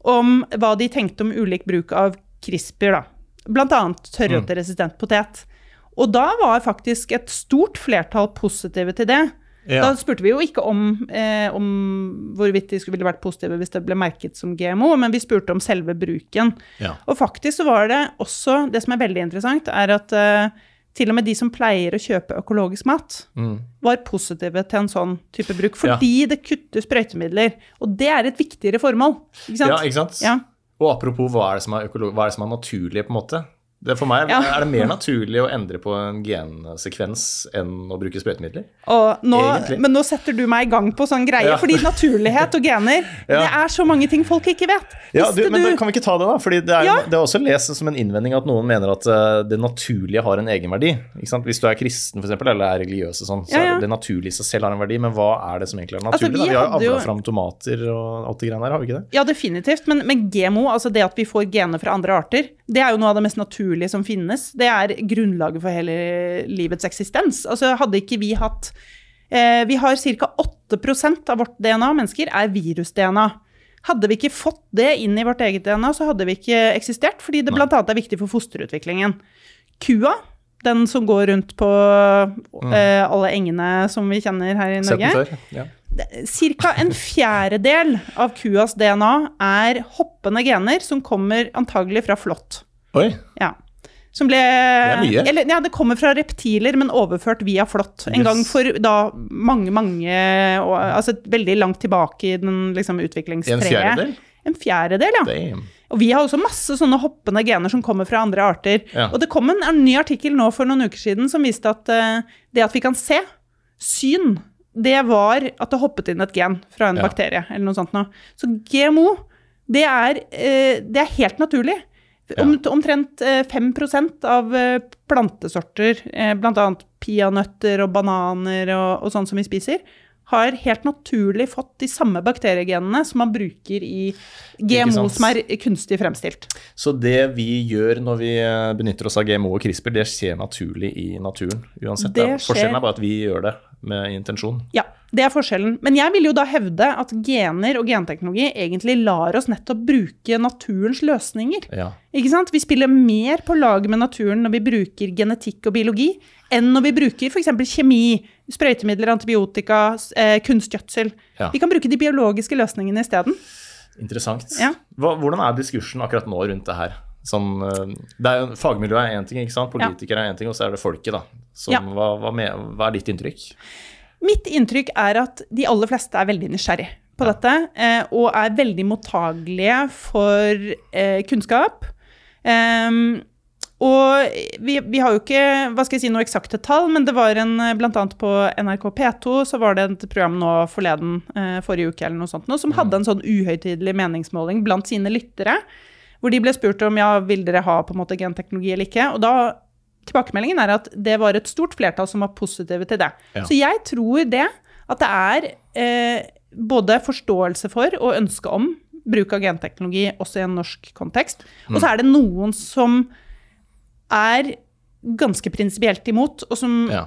Speaker 2: om hva de tenkte om ulik bruk av CRISPR, da. Blant annet mm. potet. Og da var faktisk et stort flertall positive til det.
Speaker 1: Ja.
Speaker 2: Da spurte vi jo ikke om, eh, om hvorvidt de skulle ville vært positive hvis det ble merket som GMO, men vi spurte om selve bruken.
Speaker 1: Ja.
Speaker 2: Og faktisk så var det også Det som er veldig interessant, er at eh, til og med de som pleier å kjøpe økologisk mat,
Speaker 1: Mm.
Speaker 2: var positive til en sånn type bruk, fordi det kutter sprøytemidler. Og det er et viktigere formål. Ikke sant?
Speaker 1: ja, ikke sant?
Speaker 2: Ja.
Speaker 1: Og apropos hva er det som er, hva er, det som er naturlig, på en måte? Det, for meg
Speaker 2: Ja.
Speaker 1: er det mer naturlig å endre på en gensekvens enn å bruke sprøytemidler.
Speaker 2: Men nå setter du meg i gang på sånn greie,
Speaker 1: Ja.
Speaker 2: fordi naturlighet og gener,
Speaker 1: Ja.
Speaker 2: det er så mange ting folk ikke vet.
Speaker 1: Ja, du, men da kan vi ikke ta det, da? Fordi det er, det er også lest som en innvending at noen mener at eh, det naturlige har en egenverdi. Ikke sant? Hvis du er kristen, for eksempel, eller er religiøs, og sånn, så er det, naturlige i seg selv har en verdi. Men hva er det som egentlig er
Speaker 2: Altså,
Speaker 1: naturlig?
Speaker 2: vi
Speaker 1: da? Vi har jo
Speaker 2: hadde jo-
Speaker 1: fram tomater og alt det greiene der, har vi ikke det?
Speaker 2: Ja, definitivt. Men, men GMO, altså det at vi får gener fra andre arter, det er jo noe av det mest naturlige som finnes. Det er grunnlaget for hele livets eksistens. Altså hadde ikke vi hatt eh, Vi har ca. 8% av vårt DNA, mennesker, er virus-DNA. Hadde vi ikke fått det inn i vårt eget DNA, så hadde vi ikke eksistert, fordi det bl.a. er viktig for fosterutviklingen. Kua, den som går rundt på eh, alle engene som vi kjenner her i Norge?
Speaker 1: Ja.
Speaker 2: Cirka en fjerdedel av kuas DNA er hoppende gener som kommer antagelig fra flått.
Speaker 1: Oi,
Speaker 2: Ja. Som ble
Speaker 1: er mye.
Speaker 2: Eller, ja, det kommer fra reptiler, men overført via flått. En
Speaker 1: Yes.
Speaker 2: gang for da mange, mange og, Altså veldig langt tilbake i den liksom,
Speaker 1: en
Speaker 2: utviklingstreet.
Speaker 1: fjerdedel?
Speaker 2: En fjerdedel, ja.
Speaker 1: Damn.
Speaker 2: Og vi har også masse sånne hoppende gener som kommer fra andre arter.
Speaker 1: Ja.
Speaker 2: Og det kom en, en ny artikkel nå for noen uker siden som viste at uh, det at vi kan se syn, det var at det hoppet inn et gen fra en
Speaker 1: Ja.
Speaker 2: bakterie eller noe sånt noe. Så GMO, det er, uh, det er helt naturlig. Om, omtrent eh, 5% av eh, plantesorter, eh, bl.a. peanøtter og bananer og, og sånn som vi spiser, har helt naturlig fått de samme bakteriegenene som man bruker i GMO som er kunstig fremstilt.
Speaker 1: Så det vi gjør når vi eh, benytter oss av GMO og CRISPR, det skjer naturlig i naturen uansett.
Speaker 2: Det
Speaker 1: skjer... Forskjellen er bare at vi gjør det med intensjon.
Speaker 2: Ja, det er forskjellen. Men jeg vil jo da hevde at gener og genteknologi egentlig lar oss nettopp bruke naturens løsninger.
Speaker 1: Ja.
Speaker 2: Ikke sant? Vi spiller mer på lag med naturen når vi bruker genetikk og biologi, enn når vi bruker f.eks. kjemi, sprøytemidler, antibiotika, eh, kunstgjødsel.
Speaker 1: Ja.
Speaker 2: Vi kan bruke de biologiske løsningene isteden.
Speaker 1: Interessant.
Speaker 2: Ja.
Speaker 1: Hva, hvordan er diskursen akkurat nå rundt det her? Sånn, eh, det er fagmiljøet er én ting, ikke sant? politikere er én ting, og så er det folket. da. Som, hva, hva, med, hva er ditt inntrykk?
Speaker 2: Mitt inntrykk er at de aller fleste er veldig nysgjerrig på dette, eh, og er veldig mottagelige for eh, kunnskap. Um, og vi, vi har jo ikke hva skal jeg si, noe eksakte tall, men det var en, bl.a. på NRK P2 så var det et program nå forleden, eh, forrige uke eller noe sånt, nå, som hadde en sånn uhøytidelig meningsmåling blant sine lyttere, hvor de ble spurt om ja, vil dere ha på en måte genteknologi eller ikke. Og da tilbakemeldingen er at det var et stort flertall som var positive til det.
Speaker 1: Ja.
Speaker 2: Så jeg tror det, at det er eh, både forståelse for og ønske om bruk av genteknologi også i en norsk kontekst. Og så er det noen som er ganske prinsipielt imot, og som
Speaker 1: Ja.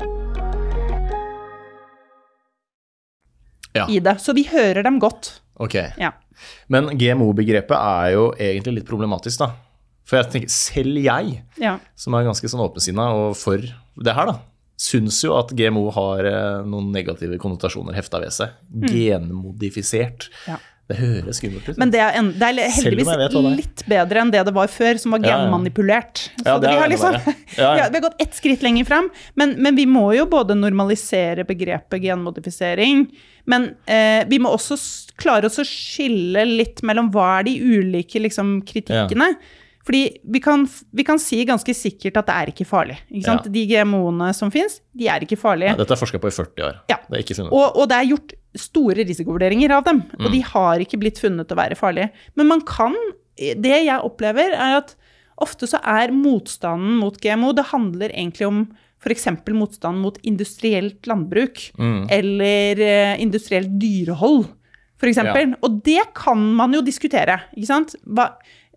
Speaker 1: Ja.
Speaker 2: i det. Så vi hører dem godt.
Speaker 1: Ok.
Speaker 2: Ja.
Speaker 1: Men GMO-begrepet er jo egentlig litt problematisk, da. For jeg tenker, selv jeg,
Speaker 2: Ja.
Speaker 1: som er ganske sånn åpensinna og for det her, da, syns jo at GMO har eh, noen negative konnotasjoner hefta ved seg. Genmodifisert.
Speaker 2: Mm. Ja.
Speaker 1: Det høres skummelt ut.
Speaker 2: Men det er, en, det er heldigvis
Speaker 1: det
Speaker 2: litt bedre enn det det var før, som var
Speaker 1: Ja, ja.
Speaker 2: genmanipulert. Så
Speaker 1: Ja,
Speaker 2: vi, har liksom.
Speaker 1: Ja, ja.
Speaker 2: ja, vi har gått ett skritt lenger fram, men, men vi må jo både normalisere begrepet genmodifisering, men eh, vi må også klare oss å skille litt mellom hva er de ulike liksom, kritikkene. Fordi vi kan, vi kan si ganske sikkert at det er ikke farlig. Ikke sant?
Speaker 1: Ja.
Speaker 2: De GMO-ene som fins, de er ikke farlige.
Speaker 1: Ja, dette er forska på i 40 år.
Speaker 2: Ja.
Speaker 1: Det er ikke.
Speaker 2: Og, og det er gjort store risikovurderinger av dem, og
Speaker 1: Mm.
Speaker 2: de har ikke blitt funnet å være farlige. Men man kan Det jeg opplever, er at ofte så er motstanden mot GMO Det handler egentlig om f.eks. motstand mot industrielt landbruk
Speaker 1: Mm.
Speaker 2: eller eh, industrielt dyrehold, f.eks.
Speaker 1: Ja.
Speaker 2: Og det kan man jo diskutere, ikke sant? Hva,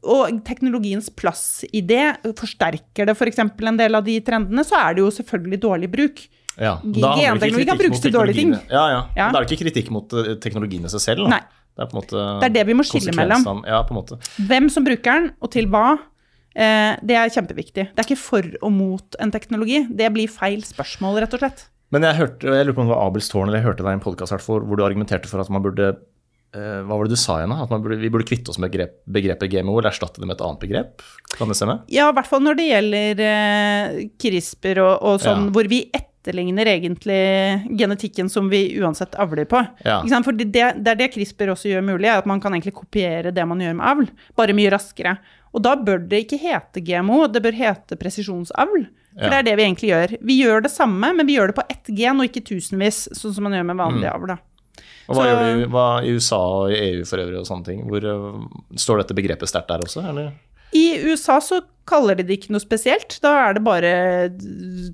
Speaker 2: og teknologiens plass i det, forsterker det f.eks. en del av de trendene, så er det jo selvfølgelig dårlig bruk.
Speaker 1: Ja,
Speaker 2: G-
Speaker 1: da har det ikke
Speaker 2: genteknologi kan
Speaker 1: kritikk
Speaker 2: brukes
Speaker 1: mot
Speaker 2: til dårlige ting.
Speaker 1: teknologiene. Ja, ja.
Speaker 2: Ja.
Speaker 1: Da er det ikke kritikk mot eh, teknologiene seg selv. Da.
Speaker 2: Nei.
Speaker 1: Det er på en måte
Speaker 2: Det er det vi må skille mellom.
Speaker 1: Ja, på en måte.
Speaker 2: Hvem som bruker den, og til hva, eh, det er kjempeviktig. Det er ikke for og mot en teknologi. Det blir feil spørsmål, rett og slett.
Speaker 1: Men jeg hørte, jeg lurer på om det var Abels tårn, eller jeg hørte deg i en podkast hvor du argumenterte for at man burde Hva var det du sa igjen? At man burde, vi burde kvitte oss med begrep, begrepet GMO, eller erstatte det med et annet begrep? Kan det stemme?
Speaker 2: Ja, i hvert fall når det gjelder eh, CRISPR og, og sånn,
Speaker 1: Ja.
Speaker 2: hvor vi etterligner egentlig genetikken som vi uansett avler på.
Speaker 1: Ja.
Speaker 2: For det, det er det CRISPR også gjør mulig, at man kan egentlig kopiere det man gjør med avl, bare mye raskere. Og da bør det ikke hete GMO, det bør hete presisjonsavl. For
Speaker 1: Ja.
Speaker 2: det er det vi egentlig gjør. Vi gjør det samme, men vi gjør det på ett gen og ikke tusenvis, sånn som man gjør med vanlig
Speaker 1: Mm.
Speaker 2: avl. da.
Speaker 1: Og hva
Speaker 2: Så-
Speaker 1: gjør du hva, i USA og i EU for øvrig og sånne ting? Hvor, eh, står dette begrepet sterkt der også, eller?
Speaker 2: I USA så kaller de det ikke noe spesielt. Da er det bare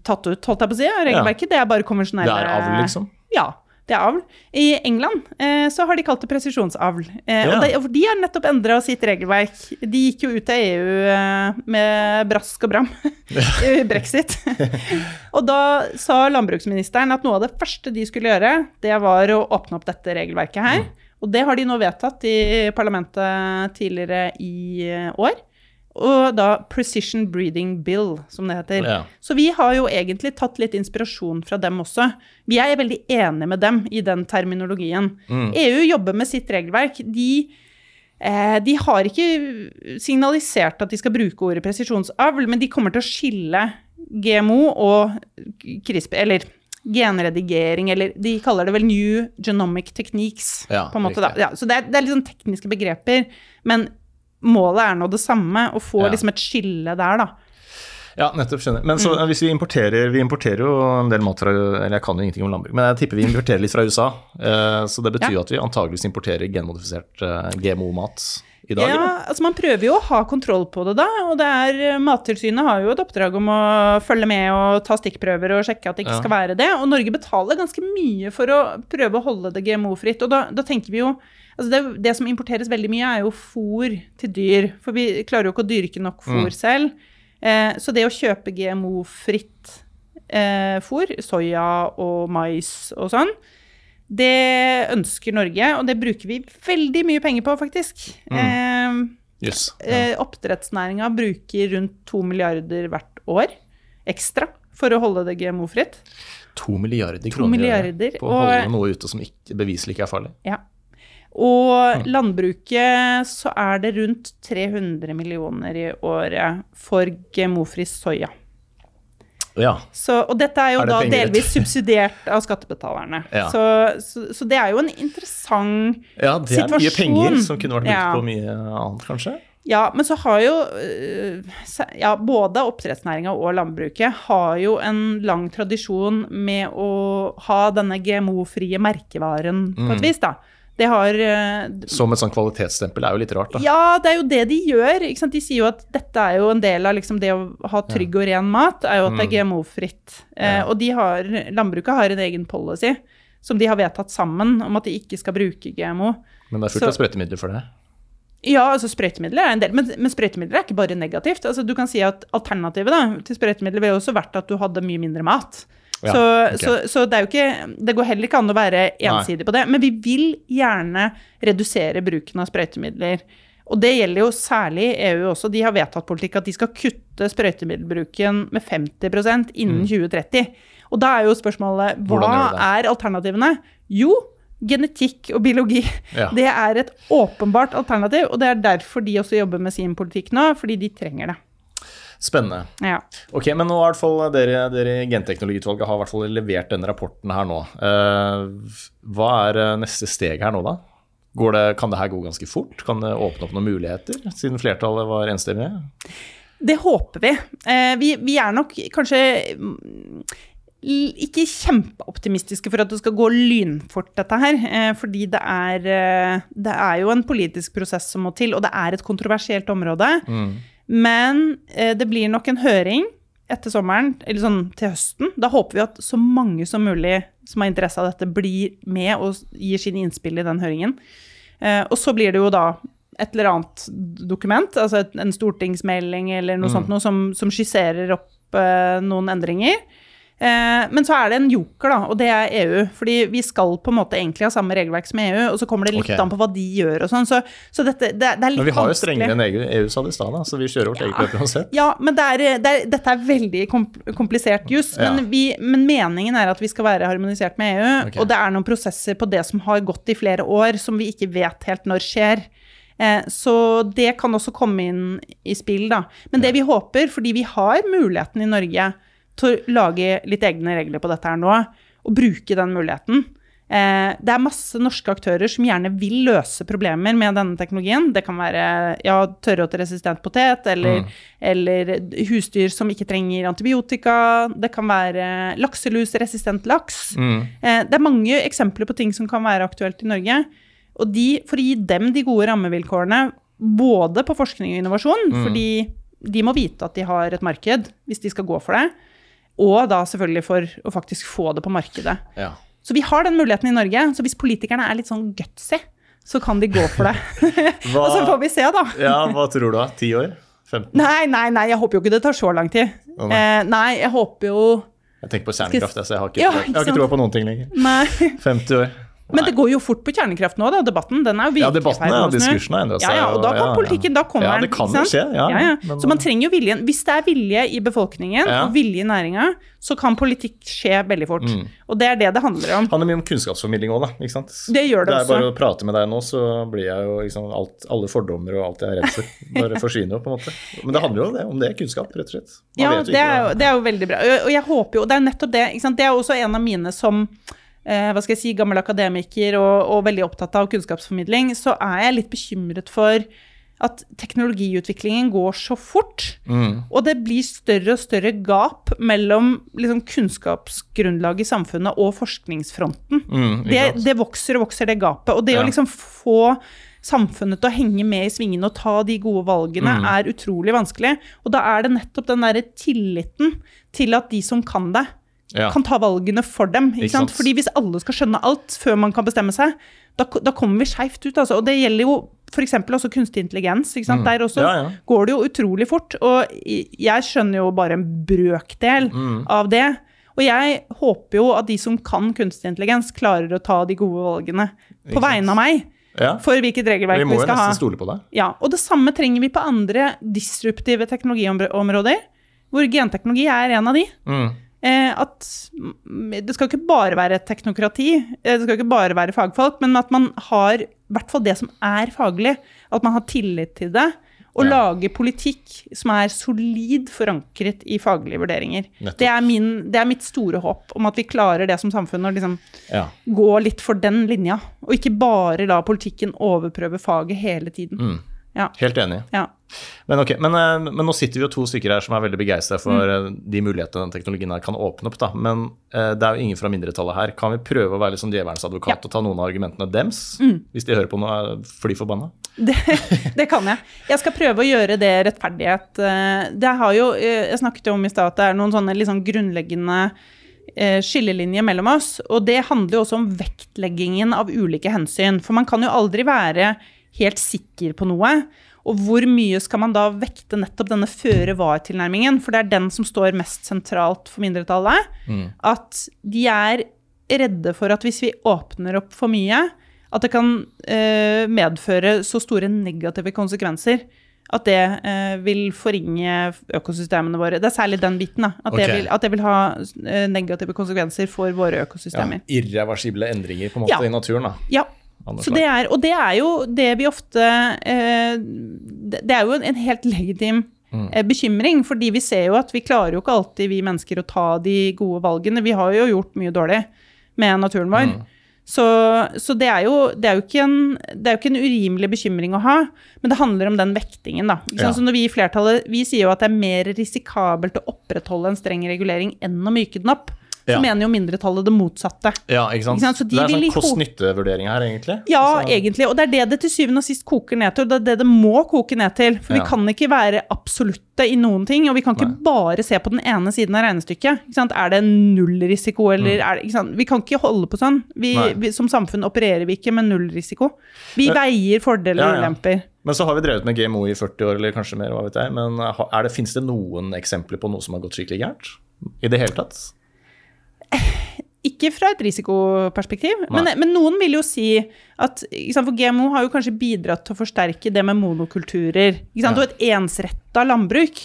Speaker 2: tatt ut, holdt jeg på å si, regelverket. Det er bare konvensjonelle
Speaker 1: Det er avl, liksom?
Speaker 2: Ja, det er avl. I England eh, så har de kalt det presisjonsavl. Eh,
Speaker 1: Ja.
Speaker 2: Og de, og de har nettopp endra sitt regelverk. De gikk jo ut av EU eh, med brask og bram. Brexit. og da sa landbruksministeren at noe av det første de skulle gjøre, det var å åpne opp dette regelverket her. Og det har de nå vedtatt i parlamentet tidligere i eh, år. Og da Precision Breeding Bill, som det heter.
Speaker 1: Ja.
Speaker 2: Så vi har jo egentlig tatt litt inspirasjon fra dem også. Vi er veldig enige med dem i den terminologien. EU jobber med sitt regelverk. De, eh, de har ikke signalisert at de skal bruke ordet presisjonsavl, men de kommer til å skille GMO og CRISPR, eller genredigering, eller de kaller det vel New Genomic Techniques.
Speaker 1: Ja,
Speaker 2: på en måte da. Ja, så det er, det er litt sånn tekniske begreper, men målet er nå det samme, å få
Speaker 1: Ja.
Speaker 2: liksom et skille der, da.
Speaker 1: Ja, nettopp. skjønner. Men så,
Speaker 2: Mm.
Speaker 1: hvis vi importerer Vi importerer jo en del mat fra Eller jeg kan jo ingenting om landbruk, men jeg tipper vi importerer litt fra USA. eh, Så det betyr
Speaker 2: Ja.
Speaker 1: at vi antageligvis importerer genmodifisert eh, GMO-mat i dag,
Speaker 2: ja,
Speaker 1: eller?
Speaker 2: altså man prøver jo å ha kontroll på det, da. Og det er, Mattilsynet har jo et oppdrag om å følge med og ta stikkprøver og sjekke at det ikke
Speaker 1: Ja.
Speaker 2: skal være det. Og Norge betaler ganske mye for å prøve å holde det GMO-fritt. Og da, da tenker vi jo altså det, det som importeres veldig mye, er jo fôr til dyr. For vi klarer jo ikke å dyrke nok fôr
Speaker 1: Mm.
Speaker 2: selv. Eh, så det å kjøpe GMO-fritt eh, fôr, soya og mais og sånn, det ønsker Norge, og det bruker vi veldig mye penger på, faktisk.
Speaker 1: Mm.
Speaker 2: Eh, yes. eh, Oppdrettsnæringa bruker rundt to milliarder hvert år ekstra for å holde det GMO-fritt.
Speaker 1: To milliarder kroner To
Speaker 2: milliarder,
Speaker 1: på å holde noe ute som ikke, beviselig ikke er farlig.
Speaker 2: Ja. Og landbruket så er det rundt 300 millioner i året for GMO-fri soya.
Speaker 1: Ja.
Speaker 2: Så, og dette er jo
Speaker 1: Er
Speaker 2: da delvis subsidiert av skattebetalerne.
Speaker 1: Ja.
Speaker 2: Så, så, så det er jo en interessant situasjon.
Speaker 1: ja, det er mye penger som kunne vært brukt
Speaker 2: Ja.
Speaker 1: på mye annet, kanskje.
Speaker 2: Ja, men så har jo øh, ja, både oppdrettsnæringa og landbruket har jo en lang tradisjon med å ha denne GMO-frie merkevaren på
Speaker 1: Mm.
Speaker 2: et vis, da. Det har øh,
Speaker 1: Som et sånn kvalitetsstempel er jo litt rart, da.
Speaker 2: Ja, det er jo det de gjør. De sier jo at dette er jo en del av liksom det å ha trygg og ren mat, er jo at det er GMO-fritt. Eh,
Speaker 1: Ja.
Speaker 2: og de har, landbruket har en egen policy som de har vedtatt sammen, om at de ikke skal bruke GMO.
Speaker 1: Men det er fullt
Speaker 2: Så-
Speaker 1: av sprøytemidler for det.
Speaker 2: Ja, altså sprøytemidler er en del, men, men sprøytemidler er ikke bare negativt. Altså, du kan si at Alternativet da, til sprøytemidler ville også vært at du hadde mye mindre mat.
Speaker 1: Ja,
Speaker 2: så,
Speaker 1: okay.
Speaker 2: så, så det ikke Det går heller ikke an å være ensidig på det. Men vi vil gjerne redusere bruken av sprøytemidler. Og det gjelder jo særlig EU også. De har vedtatt politikk at de skal kutte sprøytemiddelbruken med 50% innen 2030. Og da er jo spørsmålet hva
Speaker 1: Mm.
Speaker 2: Er alternativene? Jo, genetikk og biologi.
Speaker 1: Ja.
Speaker 2: Det er et åpenbart alternativ, og det er derfor de også jobber med sin politikk nå, fordi de trenger det.
Speaker 1: Spennende.
Speaker 2: Ja.
Speaker 1: Ok, men nå fall dere, dere i Genteknologiutvalget har i hvert fall levert denne rapporten her nå. Eh, hva er eh, neste steg her nå, da? Går det, kan det her gå ganske fort? Kan det åpne opp noen muligheter, siden flertallet var enstemmige?
Speaker 2: Det håper vi. Eh, vi. Vi er nok kanskje mm, ikke kjempeoptimistiske for at det skal gå lynfort, dette her. Fordi det er, det er jo en politisk prosess som må til, og det er et kontroversielt område. Men eh, det blir nok en høring etter sommeren, eller sånn til høsten. Da håper vi at så mange som mulig som har interesse av dette, blir med og gir sine innspill i den høringen. Eh, og så blir det jo da et eller annet dokument, altså et, en stortingsmelding eller noe sånt noe som, som skisserer opp eh, noen endringer. Eh, men så er det en joker, da, og det er EU. Fordi vi skal på en måte egentlig ha samme regelverk som EU, og så kommer det litt
Speaker 1: okay.
Speaker 2: an på hva de gjør og sånn. Så, så dette, det, det er litt
Speaker 1: Men vi har jo strengere enn EU, EU sa det i stad, så vi kjører vårt eget løp uansett.
Speaker 2: Ja, men det er, det er, dette er veldig komplisert juss.
Speaker 1: Ja.
Speaker 2: Men, men meningen er at vi skal være harmonisert med EU.
Speaker 1: okay.
Speaker 2: Og det er noen prosesser på det som har gått i flere år, som vi ikke vet helt når skjer. Eh, så det kan også komme inn i spill, da. Men det vi håper, fordi vi har muligheten i Norge til å lage litt egne regler på dette her nå, og bruke den muligheten. Eh, det er masse norske aktører som gjerne vil løse problemer med denne teknologien. Det kan være ja, tørråteresistent potet, eller, eller husdyr som ikke trenger antibiotika. Det kan være lakselusresistent laks. Mm. det er mange eksempler på ting som kan være aktuelt i Norge. Og de, for å gi dem de gode rammevilkårene, både på forskning og innovasjon, fordi de må vite at de har et marked hvis de skal gå for det, og da selvfølgelig for å faktisk få det på markedet.
Speaker 1: Ja.
Speaker 2: Så vi har den muligheten i Norge. Så hvis politikerne er litt sånn gutsy, så kan de gå for det. Og så får vi se, da.
Speaker 1: ja, hva tror du da? Ti år? 15?
Speaker 2: Nei, nei, nei, jeg håper jo ikke det tar så lang tid.
Speaker 1: Oh, nei.
Speaker 2: Eh, nei, jeg håper jo
Speaker 1: Jeg tenker på kjernekraft, så jeg har ikke,
Speaker 2: Ja, ikke
Speaker 1: troa på noen ting lenger.
Speaker 2: Nei.
Speaker 1: 50 år.
Speaker 2: Men det går jo fort på kjernekraft nå, da. Debatten den er jo
Speaker 1: Ja,
Speaker 2: virkelig
Speaker 1: debatten ja,
Speaker 2: med å snu.
Speaker 1: diskursen har endra seg.
Speaker 2: Ja, ja, og da kan
Speaker 1: ja, ja.
Speaker 2: politikken, da kommer den.
Speaker 1: Ja, det kan jo skje, ja,
Speaker 2: ja, ja. Så man trenger jo viljen. Hvis det er vilje i befolkningen
Speaker 1: Ja.
Speaker 2: og vilje i næringa, så kan politikk skje veldig fort.
Speaker 1: Mm.
Speaker 2: Og det er det det handler om.
Speaker 1: Det handler mye om kunnskapsformidling òg, da. Ikke sant?
Speaker 2: Det gjør det det
Speaker 1: er
Speaker 2: også.
Speaker 1: bare å prate med deg nå, så blir jeg jo liksom, alt, Alle fordommer og alt jeg er redd for, bare forsvinner jo, på en måte. Men det handler jo om det, om det er kunnskap, rett og slett. Man
Speaker 2: Ja, det er, jo, det er jo veldig bra. Og jeg håper jo, det er nettopp det. Det er også en av mine som eh, hva skal jeg si, gammel akademiker og, og veldig opptatt av kunnskapsformidling, så er jeg litt bekymret for at teknologiutviklingen går så fort,
Speaker 1: Mm.
Speaker 2: og det blir større og større gap mellom liksom, kunnskapsgrunnlaget i samfunnet og forskningsfronten.
Speaker 1: Mm,
Speaker 2: det, det vokser og vokser, det gapet. Og det
Speaker 1: Ja.
Speaker 2: å liksom få samfunnet til å henge med i svingene og ta de gode valgene,
Speaker 1: Mm.
Speaker 2: er utrolig vanskelig. Og da er det nettopp den derre tilliten til at de som kan det,
Speaker 1: Ja.
Speaker 2: kan ta valgene for dem. Ikke
Speaker 1: Ikke
Speaker 2: sant?
Speaker 1: sant?
Speaker 2: Fordi hvis alle skal skjønne alt før man kan bestemme seg, da, da kommer vi skeivt ut. Altså. Og det gjelder jo f.eks. også kunstig intelligens. Sant? Der også
Speaker 1: Mm. Ja, ja.
Speaker 2: går det jo utrolig fort. Og jeg skjønner jo bare en brøkdel
Speaker 1: Mm.
Speaker 2: av det. Og jeg håper jo at de som kan kunstig intelligens, klarer å ta de gode valgene på
Speaker 1: Ikke sant?
Speaker 2: vegne av meg.
Speaker 1: Ja.
Speaker 2: For hvilket regelverk
Speaker 1: Vi
Speaker 2: vi,
Speaker 1: må jo
Speaker 2: skal ha.
Speaker 1: nesten stole på det.
Speaker 2: Ja, og det samme trenger vi på andre disruptive teknologiområder, hvor genteknologi er en av de.
Speaker 1: Mm.
Speaker 2: Eh, at det skal ikke bare være teknokrati, eh, det skal ikke bare være fagfolk, men at man har i hvert fall det som er faglig, at man har tillit til det, og
Speaker 1: Ja.
Speaker 2: lager politikk som er solid forankret i faglige vurderinger. Det er, min, det er mitt store håp om at vi klarer det som samfunn, å liksom
Speaker 1: Ja.
Speaker 2: gå litt for den linja, og ikke bare la politikken overprøve faget hele tiden.
Speaker 1: Mm.
Speaker 2: Ja.
Speaker 1: Helt enig.
Speaker 2: Ja.
Speaker 1: Men okay, men, eh, men nå sitter vi jo to stykker her som er veldig begeistra for
Speaker 2: Mm.
Speaker 1: eh, de mulighetene den teknologien her kan åpne opp. da. Men uh, det er jo ingen fra mindretallet her. Kan vi prøve å være litt som djevelens advokat
Speaker 2: Ja. Mm.
Speaker 1: og ta noen av argumentene dems? Hvis de hører på nå, er fly forbanna?
Speaker 2: Det, det kan jeg. Jeg skal prøve å gjøre det rettferdighet. Det har jo, jeg snakket jo om i stad at det er noen sånne sånn grunnleggende skillelinjer mellom oss. Og det handler jo også om vektleggingen av ulike hensyn. For man kan jo aldri være helt sikker på noe. Og hvor mye skal man da vekte nettopp denne føre-var-tilnærmingen? For det er den som står mest sentralt for mindretallet. At de er redde for at hvis vi åpner opp for mye, at det kan eh, medføre så store negative konsekvenser at det eh, vil forringe økosystemene våre. Det er særlig den biten. da, At,
Speaker 1: okay.
Speaker 2: det, vil, at det vil ha eh, negative konsekvenser for våre
Speaker 1: Ja,
Speaker 2: økosystemer.
Speaker 1: irreversible endringer på en måte
Speaker 2: Ja.
Speaker 1: i naturen. da.
Speaker 2: Ja. Det er, og det er jo det vi ofte eh, Det er jo en helt legitim eh, bekymring, fordi vi ser jo at vi klarer jo ikke alltid, vi mennesker, å ta de gode valgene. Vi har jo gjort mye dårlig med naturen vår. Så, så det, er jo, det, er en, det er jo ikke en urimelig bekymring å ha, men det handler om den vektingen. da.
Speaker 1: Ja.
Speaker 2: Så når Vi i flertallet vi sier jo at det er mer risikabelt å opprettholde en streng regulering enn å myke den opp. Så
Speaker 1: Ja.
Speaker 2: mener jo mindretallet det motsatte.
Speaker 1: Ja, ikke sant?
Speaker 2: Ikke sant? Så de
Speaker 1: det er
Speaker 2: vil
Speaker 1: sånn kost-nytte-vurdering her, egentlig.
Speaker 2: Ja,
Speaker 1: Så-
Speaker 2: egentlig. Og det er det det til syvende og sist koker ned til. Og det er det det må koke ned til. For
Speaker 1: Ja.
Speaker 2: vi kan ikke være absolutte i noen ting. Og vi kan ikke
Speaker 1: Nei.
Speaker 2: bare se på den ene siden av regnestykket. Ikke sant? Er det nullrisiko, eller er det ikke sant? Vi kan ikke holde på sånn. Vi,
Speaker 1: Mm.
Speaker 2: Vi, som samfunn opererer vi ikke med nullrisiko. Vi
Speaker 1: Men-
Speaker 2: veier fordeler og
Speaker 1: ja.
Speaker 2: ulemper.
Speaker 1: Men så har vi drevet med GMO i 40 år, eller kanskje mer, hva vet jeg. Men er fins det noen eksempler på noe som har gått skikkelig gærent? I det hele tatt?
Speaker 2: Ikke fra et risikoperspektiv, men, men noen vil jo si at For GMO har jo kanskje bidratt til å forsterke det med monokulturer. Ikke sant,
Speaker 1: Ja.
Speaker 2: Og et ensretta landbruk.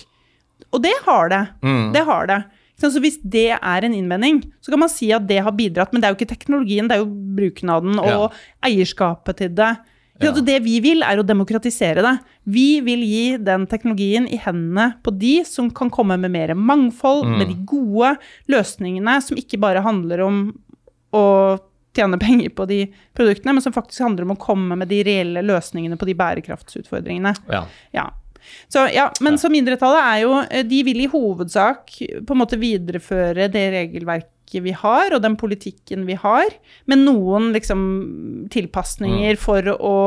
Speaker 2: Og det har det.
Speaker 1: Mm.
Speaker 2: Det har det. Så hvis det er en innvending, så kan man si at det har bidratt. Men det er jo ikke teknologien, det er jo bruken av den og eierskapet til det.
Speaker 1: Ja.
Speaker 2: Det vi vil, er å demokratisere det. Vi vil gi den teknologien i hendene på de som kan komme med mer mangfold, med de gode løsningene som ikke bare handler om å tjene penger på de produktene, men som faktisk handler om å komme med de reelle løsningene på de bærekraftsutfordringene.
Speaker 1: Ja.
Speaker 2: Ja. Så, ja, men så mindretallet er jo eh, De vil i hovedsak på en måte videreføre det regelverket vi har, og den politikken vi har, med noen liksom tilpasninger for å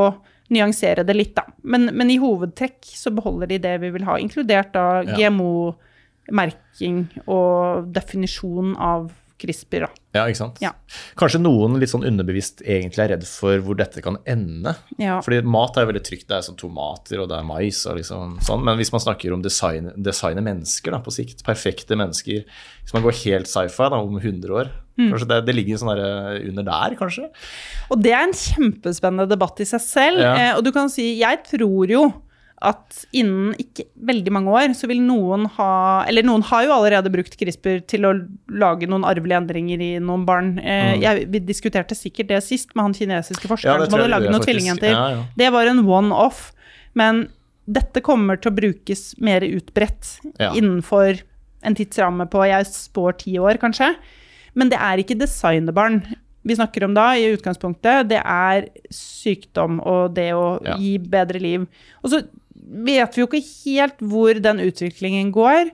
Speaker 2: nyansere det litt, da. Men, men i hovedtrekk så beholder de det vi vil ha, inkludert da
Speaker 1: Ja.
Speaker 2: GMO-merking og definisjon av CRISPR. Da.
Speaker 1: Ja, ikke sant.
Speaker 2: Ja.
Speaker 1: Kanskje noen litt sånn underbevisst egentlig er redd for hvor dette kan ende.
Speaker 2: Ja.
Speaker 1: Fordi mat er jo veldig trygt. Det er sånn tomater og det er mais og liksom sånn. Men hvis man snakker om design, designe mennesker da, på sikt, perfekte mennesker Hvis man går helt sci-fi da, om 100 år,
Speaker 2: Mm.
Speaker 1: kanskje det, det ligger sånn der under der, kanskje?
Speaker 2: Og det er en kjempespennende debatt i seg selv.
Speaker 1: Ja.
Speaker 2: Eh, og du kan si, jeg tror jo at innen ikke veldig mange år så vil noen ha Eller noen har jo allerede brukt CRISPR til å lage noen arvelige endringer i noen barn. Eh, jeg, vi diskuterte sikkert det sist med han kinesiske forskeren
Speaker 1: Ja,
Speaker 2: som hadde
Speaker 1: gjør,
Speaker 2: noen tvillingjenter.
Speaker 1: Ja, ja.
Speaker 2: Det var en one-off. Men dette kommer til å brukes mer utbredt innenfor en tidsramme på jeg spår ti år, kanskje. Men det er ikke designerbarn vi snakker om da, i utgangspunktet. Det er sykdom og det å
Speaker 1: Ja.
Speaker 2: gi bedre liv. Og så vet vi jo ikke helt hvor den utviklingen går.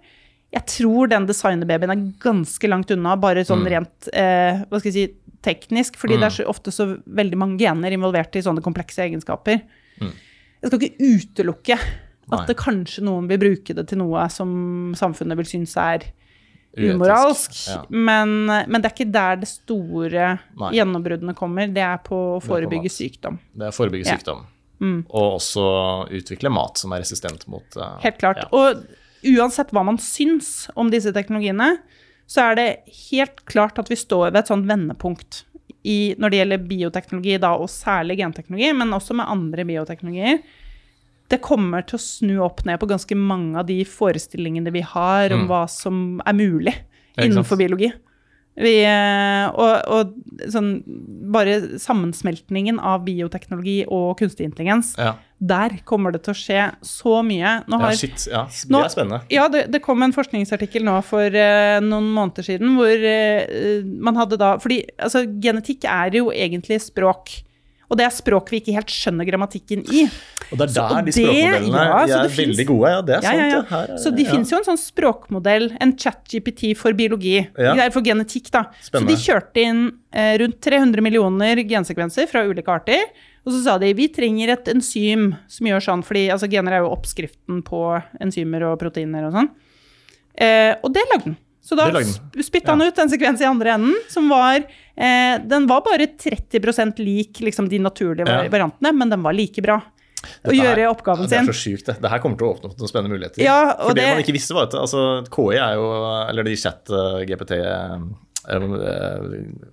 Speaker 2: Jeg tror den designerbabyen er ganske langt unna, bare sånn rent eh, hva skal jeg si, teknisk, fordi det er så, ofte så veldig mange gener involvert i sånne komplekse egenskaper. Jeg skal ikke utelukke at
Speaker 1: Nei.
Speaker 2: det kanskje noen vil bruke det til noe som samfunnet vil synes er umoralsk,
Speaker 1: Ja.
Speaker 2: men, men det er ikke der det store
Speaker 1: Nei.
Speaker 2: gjennombruddene kommer. Det er på å forebygge sykdom.
Speaker 1: Det er forebygge
Speaker 2: Ja.
Speaker 1: Sykdom. Og også utvikle mat som er resistent mot uh,
Speaker 2: Helt klart.
Speaker 1: Ja.
Speaker 2: Og uansett hva man syns om disse teknologiene, så er det helt klart at vi står ved et sånt vendepunkt i, når det gjelder bioteknologi, da, og særlig genteknologi, men også med andre bioteknologier. Det kommer til å snu opp ned på ganske mange av de forestillingene vi har om hva som er mulig
Speaker 1: Mm.
Speaker 2: Innenfor biologi. Vi, eh, og, og sånn, bare sammensmeltningen av bioteknologi og kunstig intelligens,
Speaker 1: Ja.
Speaker 2: der kommer det til å skje så mye. Nå
Speaker 1: ja, shit. Ja, det er spennende.
Speaker 2: ja, det, det kom en forskningsartikkel nå for uh, noen måneder siden hvor uh, man hadde da Fordi altså, genetikk er jo egentlig språk. Og det er språk vi ikke helt skjønner grammatikken i.
Speaker 1: Og det er der
Speaker 2: så,
Speaker 1: de språkmodellene
Speaker 2: ja,
Speaker 1: de er
Speaker 2: finnes-
Speaker 1: veldig gode. Ja, det er sant.
Speaker 2: ja, ja.
Speaker 1: Her er-
Speaker 2: Så det finnes jo en sånn språkmodell, en chat-GPT for biologi, eller for genetikk, da.
Speaker 1: Spennende.
Speaker 2: Så de kjørte inn eh, rundt 300 millioner gensekvenser fra ulike arter, og så sa de vi trenger et enzym som gjør sånn, fordi altså, gener er jo oppskriften på enzymer og proteiner og sånn. Eh, og det lagde den. Så da spytta han ut en sekvens i andre enden som var eh, Den var bare 30% lik liksom, de naturlige
Speaker 1: Ja.
Speaker 2: variantene, men den var like bra. Å gjøre oppgaven
Speaker 1: Det er
Speaker 2: sin.
Speaker 1: så sjukt, det. Det her kommer til å åpne opp noen spennende muligheter.
Speaker 2: Ja,
Speaker 1: For det,
Speaker 2: det-
Speaker 1: man ikke visste, var at altså, KI er jo Eller de chat-GPT eh,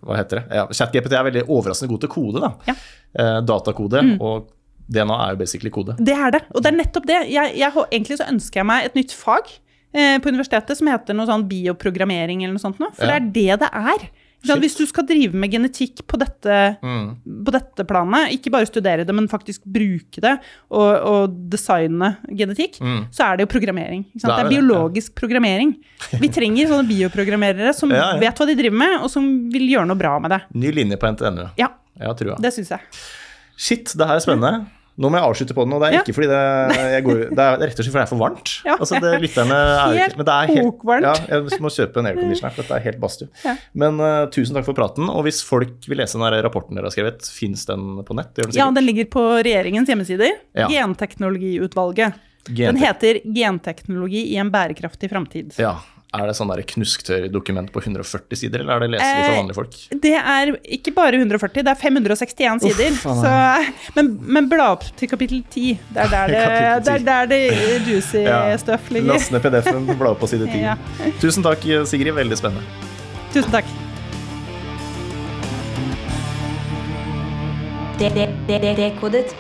Speaker 1: Hva heter det? Ja, Chat-GPT er veldig overraskende god til kode, da.
Speaker 2: Ja. Mm.
Speaker 1: Eh, datakode. Og DNA er jo basically kode.
Speaker 2: Det er det. Og det er nettopp det. Jeg, jeg, egentlig så ønsker jeg meg et nytt fag eh, på universitetet som heter noe sånn bioprogrammering eller noe sånt noe. For
Speaker 1: Ja.
Speaker 2: det er det det er. Hvis du skal drive med genetikk på dette,
Speaker 1: Mm.
Speaker 2: på dette planet, ikke bare studere det, men faktisk bruke det og, og designe genetikk, så er det jo programmering.
Speaker 1: Mm. Det er
Speaker 2: Det er
Speaker 1: det, ja.
Speaker 2: biologisk programmering. Vi trenger sånne bioprogrammerere som
Speaker 1: Ja, ja.
Speaker 2: vet hva de driver med, og som vil gjøre noe bra med det.
Speaker 1: Ny linje på NTNU.
Speaker 2: Ja,
Speaker 1: Ja,
Speaker 2: det syns jeg.
Speaker 1: Shit, det her er spennende. Nå må jeg avslutte på den, og det er
Speaker 2: Ja.
Speaker 1: ikke fordi det, jeg går, det er rett og slett fordi det er for varmt.
Speaker 2: Ja.
Speaker 1: Altså, det, lytterne er
Speaker 2: Helt
Speaker 1: men det er helt,
Speaker 2: kokvarmt.
Speaker 1: Ja, jeg må kjøpe en airconditioner, for dette er helt badstue.
Speaker 2: Ja.
Speaker 1: Men uh, tusen takk for praten. Og hvis folk vil lese den rapporten dere har skrevet, fins den på nett? Den
Speaker 2: Ja, den ligger på regjeringens hjemmesider. Genteknologiutvalget. Den heter 'Genteknologi i en bærekraftig framtid'.
Speaker 1: Ja. Er det sånn der knusktørr-dokument på 140 sider, eller er det leselig for
Speaker 2: Eh,
Speaker 1: vanlige folk?
Speaker 2: Det er ikke bare 140, det er 561 sider. så, men, men bla opp til kapittel 10. Det er der det,
Speaker 1: Kapittel 10.
Speaker 2: det, er der det juicy
Speaker 1: Ja.
Speaker 2: stuff ligger.
Speaker 1: Last ned PDF-en, bla opp på side 10.
Speaker 2: Ja.
Speaker 1: Tusen takk, Sigrid. Veldig spennende.
Speaker 2: Tusen takk.
Speaker 3: Dekodet.